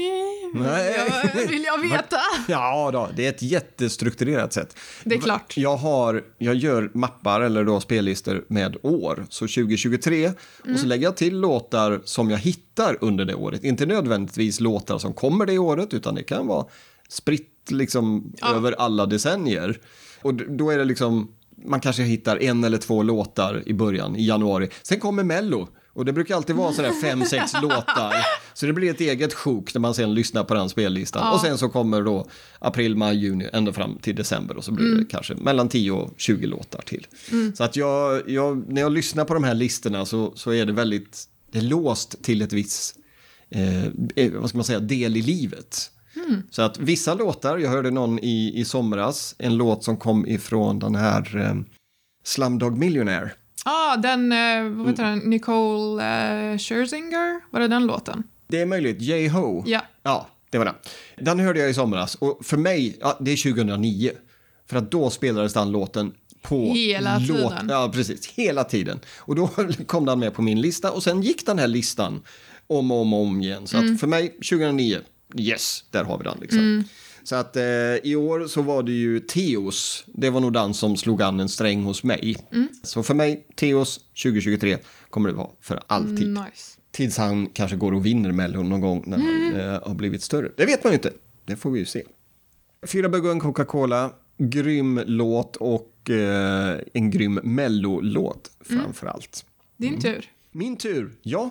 Nej. Jag, vill jag veta? Ja, då, det är ett jättestrukturerat sätt. Det är klart. Jag, har, jag gör mappar eller då spellistor med år, så 2023. Och Mm. så lägger jag till låtar som jag hittar under det året. Inte nödvändigtvis låtar som kommer det året, utan det kan vara spritt liksom över alla decennier. Och då är det liksom, man kanske hittar en eller två låtar i början, i januari. Sen kommer Mello. Och det brukar alltid vara sådär fem, sex låtar. Så det blir ett eget sjok när man sen lyssnar på den spellistan. Och sen så kommer då april, maj, juni, ända fram till december. Och så blir det kanske mellan 10 och 20 låtar till. Så att jag, jag, när jag lyssnar på de här listorna så, så är det väldigt, det är låst till ett visst, eh, eh, vad ska man säga, del i livet. Så att vissa låtar, jag hörde någon i, i somras, en låt som kom ifrån den här eh, Slumdog Millionaire. Ja, ah, den, eh, vad heter den, Nicole eh, Scherzinger? Var det den låten? Det är möjligt, J-Ho. Ja. Ja, det var den. Den hörde jag i somras och för mig, ja, det är 2009. För att då spelades den låten på Hela låt, tiden. Ja, precis. Hela tiden. Och då kom den med på min lista och sen gick den här listan om och om, om igen. Så Mm. att för mig, 2009, yes, där har vi den liksom. Så att eh, i år så var det ju Teos, det var nog den som slog an en sträng hos mig. Mm. Så för mig, Teos 2023 kommer det vara för alltid. Nice. Tills han kanske går och vinner Mello någon gång när han eh, har blivit större. Det vet man ju inte. Det får vi ju se. Fyra bugg och en Coca-Cola. Grym låt och eh, en grym Mello-låt framför allt. Din tur. Min tur, ja.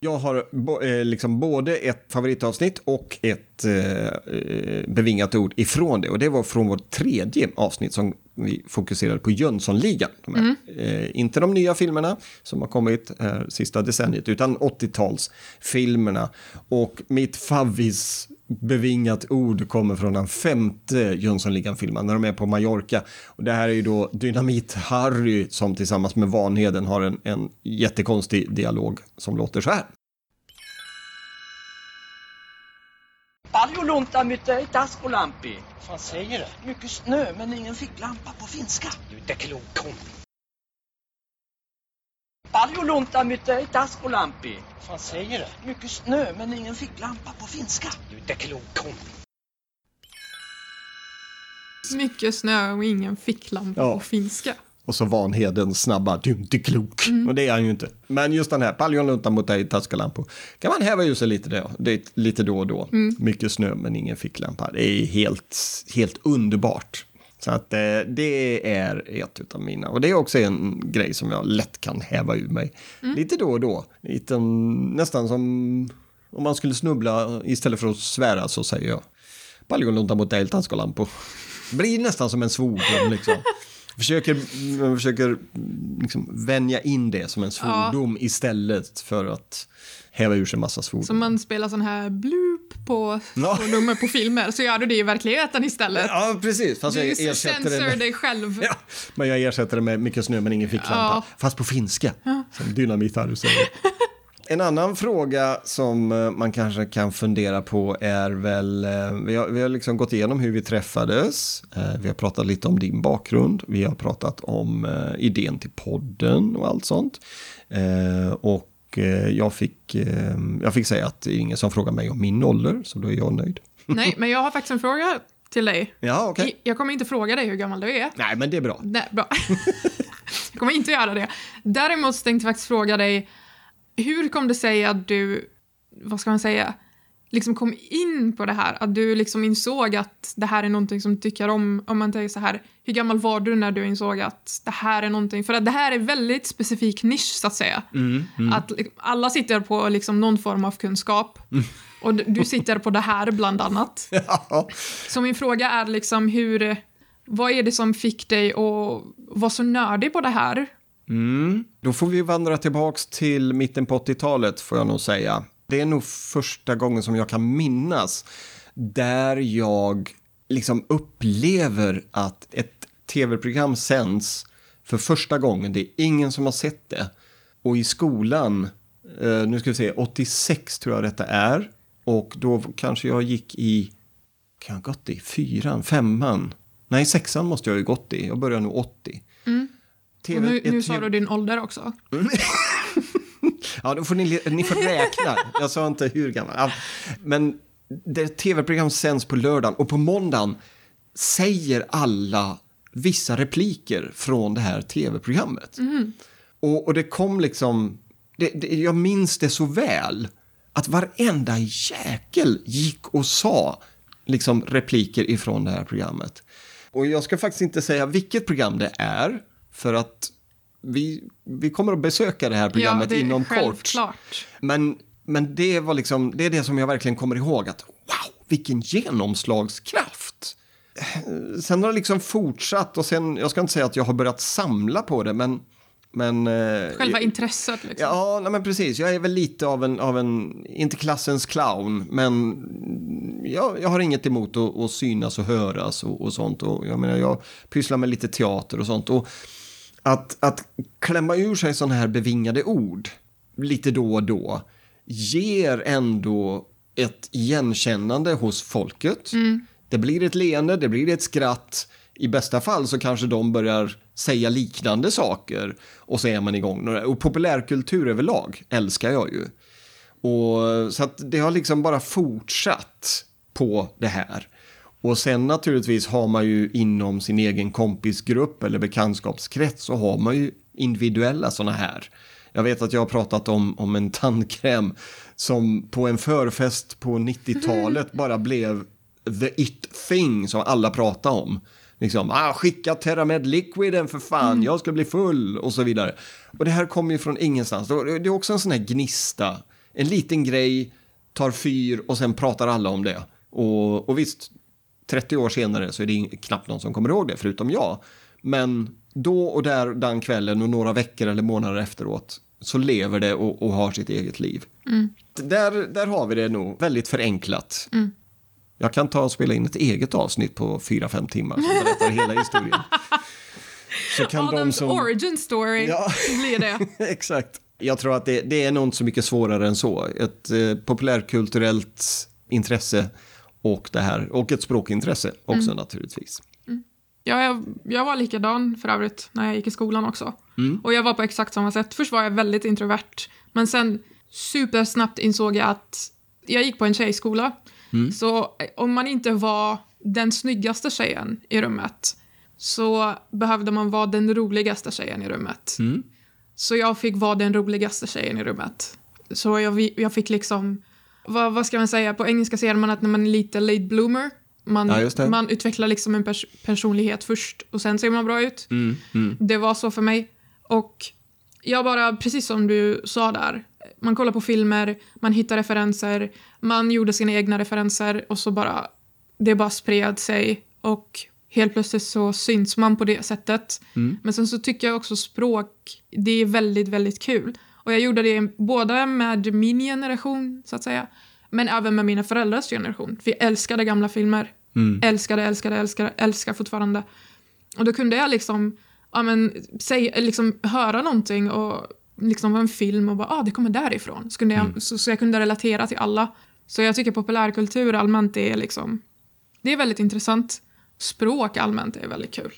Jag har eh, liksom både ett favoritavsnitt och ett eh, eh, bevingat ord ifrån det. Och det var från vårt tredje avsnitt som vi fokuserade på Jönssonligan. De här. Eh, inte de nya filmerna som har kommit här sista decenniet, utan 80-talsfilmerna. Och mitt favvis bevingat ord kommer från den femte Jönssonligan-filmen när de är på Mallorca. Och det här är ju då Dynamit-Harry som tillsammans med Vanheden har en, en jättekonstig dialog som låter så här. Paljon lunta mytte taskulampi. Vad fan säger du? Mycket snö men ingen ficklampa på finska. Du är inte klok kompis. Paljon lunta mytte taskulampi. Vad fan säger du? Mycket snö men ingen ficklampa på finska. Du är inte klok kompis. Mycket snö och ingen ficklampa Ja. på finska. Och så Vanheden snabba, du är inte klok. Och det är han ju inte. Men just den här, Paljonlunta mot dig, Tascalampo, kan man häva sig lite, då, det, lite då och då. Mycket snö men ingen ficklampa. Det är helt, helt underbart. Så att eh, det är ett av mina. Och det är också en grej som jag lätt kan häva ur mig. Lite då och då. Lite, nästan som om man skulle snubbla istället för att svära så säger jag Paljonlunta mot dig, Tascalampo. Blir nästan som en svordom liksom. Försöker, jag försöker liksom vänja in det som en svordom istället för att häva ur sig massa svordom. Så man spelar sån här bloop, på Ja. nummer på filmer så gör du det i verkligheten istället. Ja, precis. Fast Du jag ersätter det med... dig själv. Ja, men jag ersätter det med mycket snö men ingen ficklampa. Ja. Fast på finska, som Dynamit Harry säger. En annan fråga som eh, man kanske kan fundera på är väl, eh, vi har, vi har liksom gått igenom hur vi träffades, eh, vi har pratat lite om din bakgrund, vi har pratat om idén till podden och allt sånt. Eh, Och eh, jag fick, eh, jag fick säga att det är ingen som frågar mig om min ålder, så då är jag nöjd. Nej, men jag har faktiskt en fråga till dig. Ja, okej. Jag kommer inte fråga dig hur gammal du är. Nej, men det är bra. Nej, bra. jag kommer inte göra det. Däremot tänkte jag faktiskt fråga dig, hur kom det sig att du, vad ska man säga, liksom kom in på det här? Att du liksom insåg att det här är någonting som du tycker om, om man tänker så här, hur gammal var du när du insåg att det här är någonting, för att det här är väldigt specifik nisch så att säga. Att liksom, alla sitter på liksom någon form av kunskap. Och du- du sitter på det här bland annat. Ja. Så min fråga är liksom hur, vad är det som fick dig att vara så nördig på det här? Mm. Då får vi vandra tillbaks till mitten på 80-talet får jag nog säga. Det är nog första gången som jag kan minnas där jag liksom upplever att ett tv-program sänds för första gången. Det är ingen som har sett det. Och i skolan, eh, nu ska vi se, 86 tror jag detta är. Och då kanske jag gick i, kan jag gått i fyran, femman? Nej, sexan måste jag ha gått i. Jag började nog 80. Och nu, ett nu sa TV du din ålder också. Ja, då får ni, ni får räkna. Jag sa inte hur gammal. Ja, men det tv-program sänds på lördagen och på måndagen säger alla vissa repliker från det här tv-programmet. Och, och det kom liksom, det, det, jag minns det så väl, att varenda jäkel gick och sa liksom repliker ifrån det här programmet. Och jag ska faktiskt inte säga vilket program det är, för att vi, vi kommer att besöka det här programmet ja, det inom kort. självklart. Men, men det var liksom, det är det som jag verkligen kommer ihåg att wow, vilken genomslagskraft. Eh, Sen har det liksom fortsatt och sen, jag ska inte säga att jag har börjat samla på det, men... men eh, Själva intresset liksom. Ja, nej, men precis. Jag är väl lite av en, av en inte klassens clown, men jag, jag har inget emot att, att synas och höras och, och sånt. Och jag menar, jag pysslar med lite teater och sånt. Och att, att klämma ur sig sådana här bevingade ord lite då och då ger ändå ett igenkännande hos folket. Det blir ett leende, det blir ett skratt. I bästa fall så kanske de börjar säga liknande saker och så är man igång. Och populärkultur överlag älskar jag ju. Och, så att det har liksom bara fortsatt på det här. Och sen naturligtvis har man ju inom sin egen kompisgrupp eller bekantskapskrets så har man ju individuella sådana här. Jag vet att jag har pratat om, om en tandkräm som på en förfest på 90-talet bara blev the it thing som alla pratade om. Liksom, ah, skicka Terramed Liquiden för fan, jag ska bli full och så vidare. Och det här kommer ju från ingenstans. Det är också en sån här gnista. En liten grej, tar fyr och sen pratar alla om det. Och, och visst, 30 år senare så är det knappt någon som kommer ihåg det, förutom jag. Men då och där, den kvällen och några veckor eller månader efteråt så lever det och, och har sitt eget liv. Där, där har vi det nog väldigt förenklat. Jag kan ta och spela in ett eget avsnitt på 4-5 timmar som berättar hela historien. Så kan Adams som... origin story Ja. blir det. Exakt. Jag tror att det, det är nog inte så mycket svårare än så. Ett eh, populärkulturellt intresse och det här, och ett språkintresse också naturligtvis. Ja, jag, jag var likadan för övrigt när jag gick i skolan också. Och jag var på exakt samma sätt. Först var jag väldigt introvert, men sen supersnabbt insåg jag att jag gick på en tjejskola. Så eh, om man inte var den snyggaste tjejen i rummet så behövde man vara den roligaste tjejen i rummet. Så jag fick vara den roligaste tjejen i rummet. Så jag, jag fick liksom, vad, vad ska man säga, på engelska säger man att när man är lite late bloomer, man, Ja, man utvecklar liksom en pers personlighet först och sen ser man bra ut. Mm, Det var så för mig. Och jag bara, precis som du sa där, man kollar på filmer, man hittar referenser, man gjorde sina egna referenser och så bara, det bara spred sig och helt plötsligt så syns man på det sättet. Men sen så tycker jag också språk, det är väldigt, väldigt kul. Och jag gjorde det både med min generation, så att säga, Men även med mina föräldrars generation. Vi älskade gamla filmer. Älskade, älskade, älskade, älskar fortfarande. Och då kunde jag liksom, ja men, säg, liksom höra någonting och liksom en film och bara, ah, det kommer därifrån. Så, kunde jag, så, så jag kunde relatera till alla. Så jag tycker populärkultur allmänt är liksom, det är väldigt intressant. Språk allmänt är väldigt kul.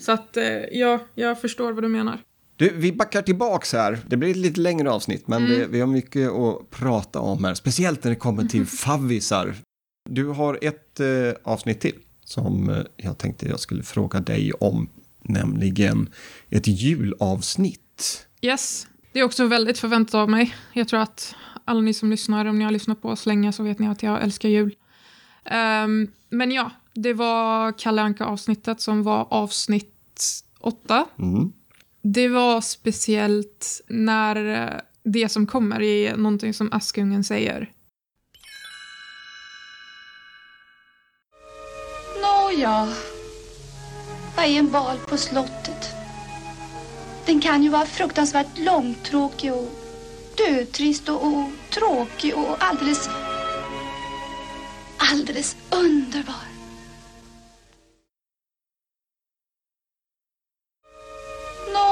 Så att, eh, ja, jag förstår vad du menar. Du, vi backar tillbaks här. Det blir ett lite längre avsnitt, men det, vi har mycket att prata om här. Speciellt när det kommer till favvisar. Du har ett eh, avsnitt till som eh, jag tänkte jag skulle fråga dig om, nämligen ett julavsnitt. Yes. Det är också väldigt förväntat av mig. Jag tror att alla ni som lyssnar, om ni har lyssnat på oss länge så vet ni att jag älskar jul. Ehm, men ja, det var Kalle Anka avsnittet som var avsnitt åtta. Mm. Det var speciellt när eh, det som kommer är någonting som Askungen säger. Nåja, vad är en bal på slottet? Den kan ju vara fruktansvärt långtråkig och dötrist och, och tråkig och alldeles, alldeles underbar.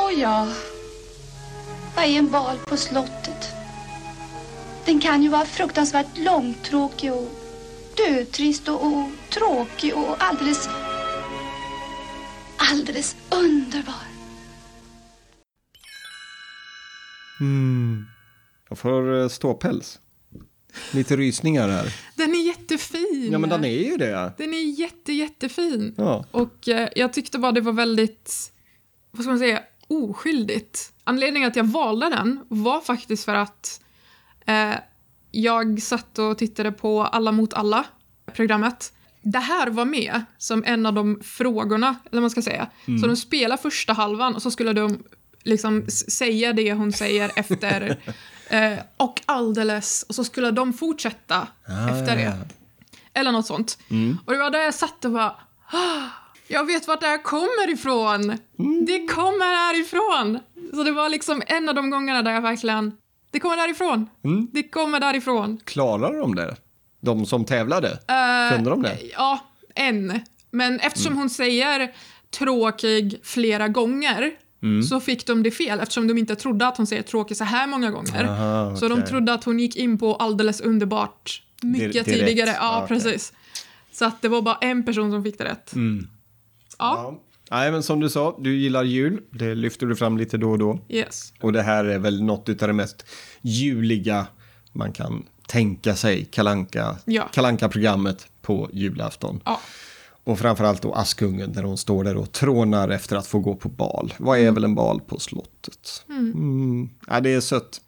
Nåja, vad är en bal på slottet? Den kan ju vara fruktansvärt långtråkig och dötrist och, och tråkig och alldeles, alldeles underbar. Jag får eh, ståpäls. Lite rysningar här. Den är jättefin! Ja, men den är ju det. Den är jätte, jättefin. Ja. Och eh, jag tyckte bara det var väldigt, vad ska man säga, oskyldigt. Anledningen att jag valde den var faktiskt för att eh, jag satt och tittade på Alla mot alla, programmet. Det här var med som en av de frågorna, eller man ska säga. Så de spelar första halvan och så skulle de liksom säga det hon säger efter eh, och alldeles, och så skulle de fortsätta efter det. Eller något sånt. Och det var där jag satt och bara, "Ah, jag vet vart det här kommer ifrån. Det kommer härifrån. Så det var liksom en av de gångerna där jag verkligen, det kommer därifrån. Det kommer därifrån. Klarar de det? De som tävlade? Eh, Kunde de det? Ja, en. Men eftersom hon säger tråkig flera gånger så fick de det fel eftersom de inte trodde att hon säger tråkig så här många gånger. Aha, Så de trodde att hon gick in på alldeles underbart mycket Direkt. tidigare. Ja, okej. precis. Så att det var bara en person som fick det rätt. Mm. Ja, Nej, men som du sa, du gillar jul. Det lyfter du fram lite då och då. yes. Och det här är väl något av det mest juliga man kan tänka sig. Kalanka, Ja. Kalanka-programmet på julafton. Ja. Och framförallt då Askungen där hon står där och trånar efter att få gå på bal. Vad är väl en bal på slottet? Mm. Ja, det är sött.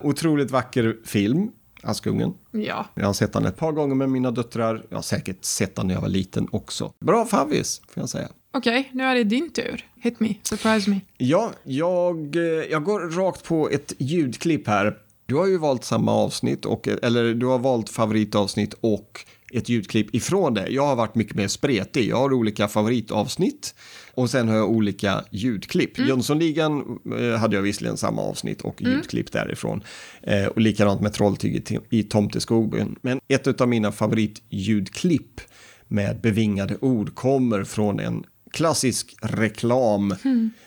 Otroligt vacker film, Askungen. Ja. Jag har sett den ett par gånger med mina döttrar. Jag har säkert sett den när jag var liten också. Bra favvis, får jag säga. Okej, nu är det din tur. Hit me, surprise me. Ja, jag, eh, jag går rakt på ett ljudklipp här. Du har ju valt samma avsnitt, och, eller du har valt favoritavsnitt och ett ljudklipp ifrån det. Jag har varit mycket mer spretig. Jag har olika favoritavsnitt och sen har jag olika ljudklipp. Jönssonligan eh, hade jag visserligen samma avsnitt och ljudklipp därifrån. Eh, och likadant med Trolltyget i- Tomteskogen. Men ett av mina favoritljudklipp med bevingade ord kommer från en klassisk reklam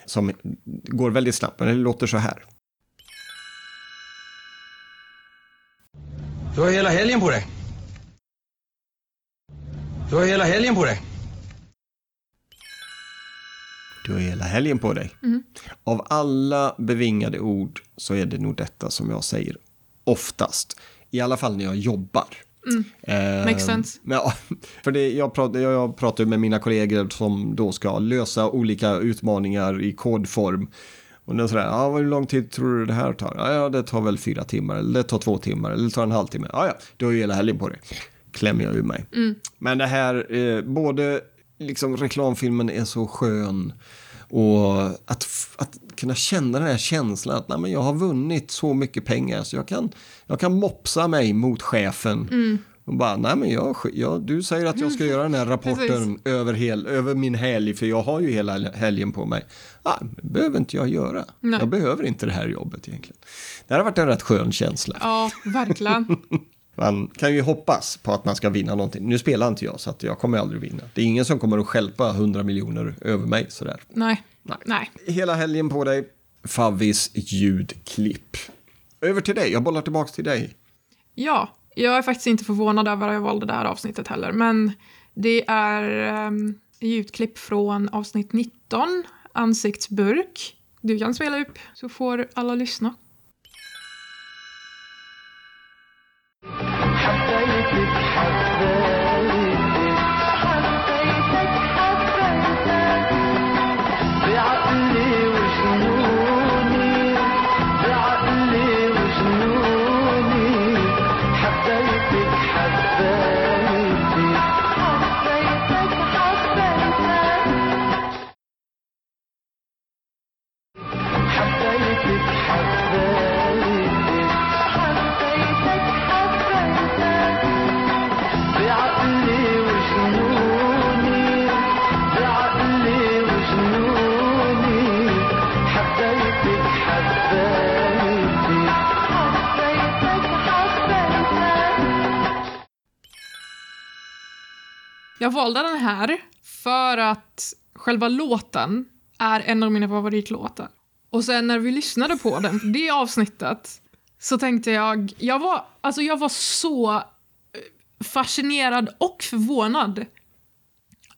som går väldigt snabbt, men det låter så här. Du har hela helgen på dig. Du har hela helgen på dig. Du har hela helgen på dig. Av alla bevingade ord så är det nog detta som jag säger oftast. I alla fall när jag jobbar. Eh, Makes sense. Ja, för det, jag, pratar, jag pratar med mina kollegor som då ska lösa olika utmaningar i kodform. Och den sådär, ja, hur lång tid tror du det här tar? Ja, ja, det tar väl fyra timmar, eller det tar två timmar, eller det tar en halvtimme. Ja, ja, du har ju hela helgen på dig. Klämmer jag ur mig. Men det här, eh, både liksom reklamfilmen är så skön och att, att kunna känna den här känslan att nej, men jag har vunnit så mycket pengar så jag kan, jag kan mopsa mig mot chefen. Och bara, nej men jag, jag, du säger att jag ska göra den här rapporten över, hel, över min helg för jag har ju hela helgen på mig. Ah, det behöver inte jag göra. Nej. Jag behöver inte det här jobbet egentligen. Det har varit en rätt skön känsla. Ja, verkligen. Man kan ju hoppas på att man ska vinna någonting. Nu spelar inte jag så att jag kommer aldrig vinna. Det är ingen som kommer att stjälpa 100 miljoner över mig sådär. Nej. Nej. Hela helgen på dig. Favvis ljudklipp. Över till dig, jag bollar tillbaka till dig. Ja, jag är faktiskt inte förvånad över att jag valde det här avsnittet heller, men det är um, ljudklipp från avsnitt 19, ansiktsburk. Du kan spela upp så får alla lyssna. Jag valde den här för att själva låten är en av mina favoritlåtar. Och sen när vi lyssnade på den, det avsnittet, så tänkte jag, jag var, alltså jag var så eh, fascinerad och förvånad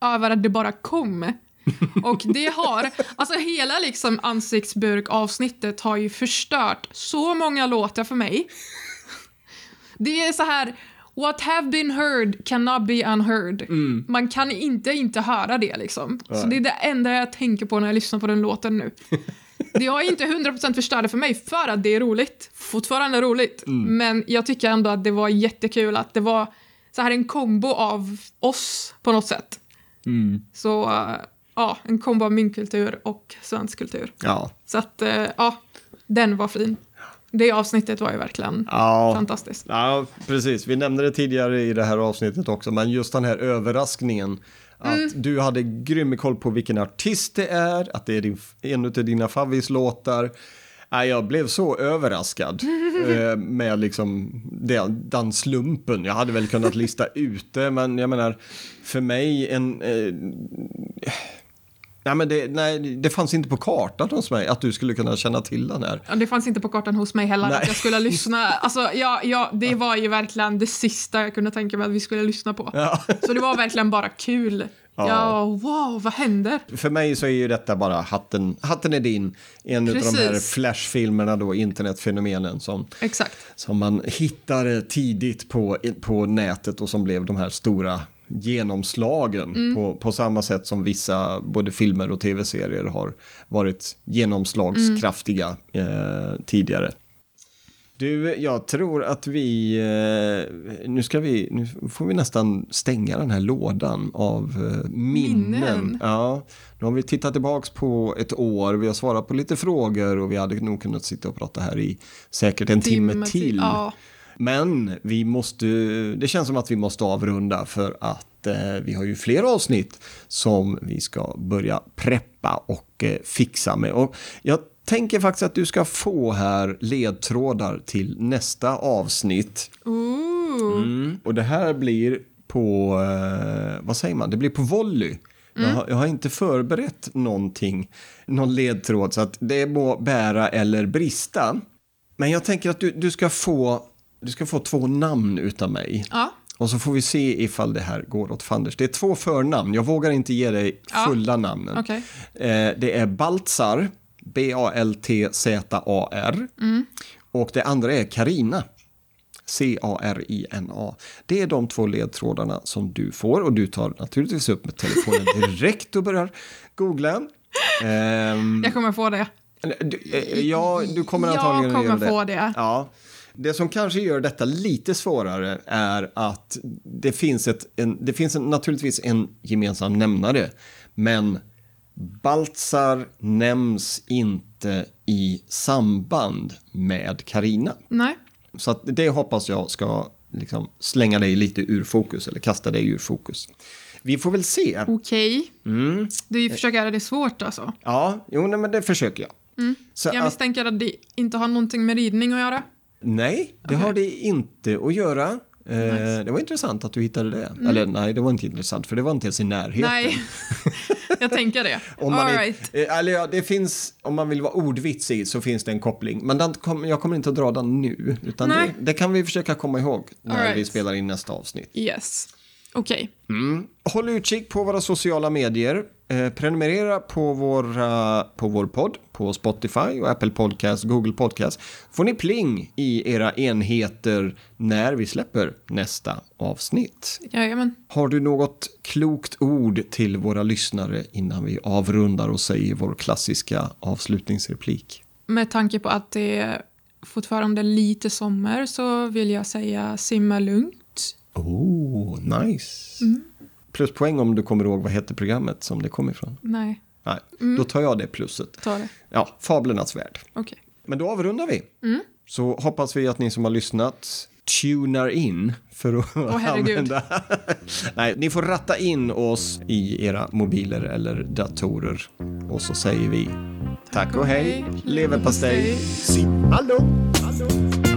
över att det bara kom. Och det har, alltså hela liksom ansiktsburk-avsnittet har ju förstört så många låtar för mig. Det är så här, what have been heard cannot be unheard. Man kan inte inte höra det liksom. Så det är det enda jag tänker på när jag lyssnar på den låten nu. Det har inte 100% förstört det för mig för att det är roligt. Fortfarande roligt. Men jag tycker ändå att det var jättekul att det var så här en kombo av oss på något sätt. Så eh, ja, en kombo av min kultur och svensk kultur. Ja. Så att eh, ja, den var fin. Det avsnittet var ju verkligen Ja. fantastiskt. Ja, precis. Vi nämnde det tidigare i det här avsnittet också, men just den här överraskningen. Att Mm. du hade grym koll på vilken artist det är, att det är din, en av dina favvislåtar. Jag blev så överraskad eh, med liksom den, den slumpen. Jag hade väl kunnat lista ut det, men jag menar, för mig en... Eh, nej, men det, nej, det fanns inte på kartan hos mig att du skulle kunna känna till den här. Det fanns inte på kartan hos mig heller Nej. att jag skulle lyssna. Alltså, ja, ja, det var ju verkligen det sista jag kunde tänka mig att vi skulle lyssna på. Ja. Så det var verkligen bara kul. Ja. Ja, wow, vad händer? För mig så är ju detta bara hatten, hatten är din. En av de här flashfilmerna då, internetfenomenen som, Exakt. som man hittade tidigt på, på nätet och som blev de här stora genomslagen Mm. på, på samma sätt som vissa både filmer och tv-serier har varit genomslagskraftiga eh, tidigare. Du, jag tror att vi, eh, nu ska vi, nu får vi nästan stänga den här lådan av eh, minnen. Minnen. Ja, nu har vi tittat tillbaks på ett år, vi har svarat på lite frågor och vi hade nog kunnat sitta och prata här i säkert en timme, Timme till, till. ja. Men vi måste, det känns som att vi måste avrunda för att eh, vi har ju fler avsnitt som vi ska börja preppa och eh, fixa med. Och jag tänker faktiskt att du ska få här ledtrådar till nästa avsnitt. Ooh. Mm. Och det här blir på, eh, vad säger man, det blir på volley. Jag, har, jag har inte förberett någonting, någon ledtråd, så att det må bära eller brista. Men jag tänker att du, du, ska, få, du ska få två namn utav mig. Ja, Och så får vi se ifall det här går åt fanders. Det är två förnamn, jag vågar inte ge dig Ja. fulla namnen. okej. Eh, det är Baltzar, B-A-L-T-Z-A-R. Och det andra är Karina. C-A-R-I-N-A. Det är de två ledtrådarna som du får och du tar naturligtvis upp med telefonen direkt och börjar googla. Ehm, Jag kommer få det. du, eh, ja, du kommer Jag antagligen kommer göra det. få det. Ja. Det som kanske gör detta lite svårare är att det finns, ett, en, det finns en, naturligtvis en gemensam nämnare, men Baltzar nämns inte i samband med Karina. Nej. Så det hoppas jag ska liksom slänga dig lite ur fokus, eller kasta dig ur fokus. Vi får väl se. Okej. Mm. Du försöker göra det svårt alltså. Ja, jo, nej, men det försöker jag. Så Jag misstänker att det inte har någonting med ridning att göra. Nej, det har det inte att göra. Eh, Nice. Det var intressant att du hittade det. Eller nej, det var inte intressant för det var inte ens i närheten. Nej, jag tänker det. Om man All right. eh, eller ja, det finns, om man vill vara ordvitsig så finns det en koppling. Men den kom, jag kommer inte att dra den nu. Utan det, det kan vi försöka komma ihåg när right. vi spelar in nästa avsnitt. Yes. Okej. Håll utkik på våra sociala medier. Eh, prenumerera på, våra, på vår podd på Spotify och Apple Podcast, Google Podcast. Får ni pling i era enheter när vi släpper nästa avsnitt. Jajamän. Har du något klokt ord till våra lyssnare innan vi avrundar och säger vår klassiska avslutningsreplik? Med tanke på att det är fortfarande lite sommar så vill jag säga simma lugnt. Oh, nice. Pluspoäng om du kommer ihåg vad heter programmet som det kommer ifrån. Nej, Nej, då tar jag det plusset. ta det. Ja, Fablernas värld. Okej. Men då avrundar vi. Så hoppas vi att ni som har lyssnat tunar in för att herregud. använda... Nej, ni får ratta in oss i era mobiler eller datorer. Och så säger vi tack och hej, leverpastej, simma lugnt.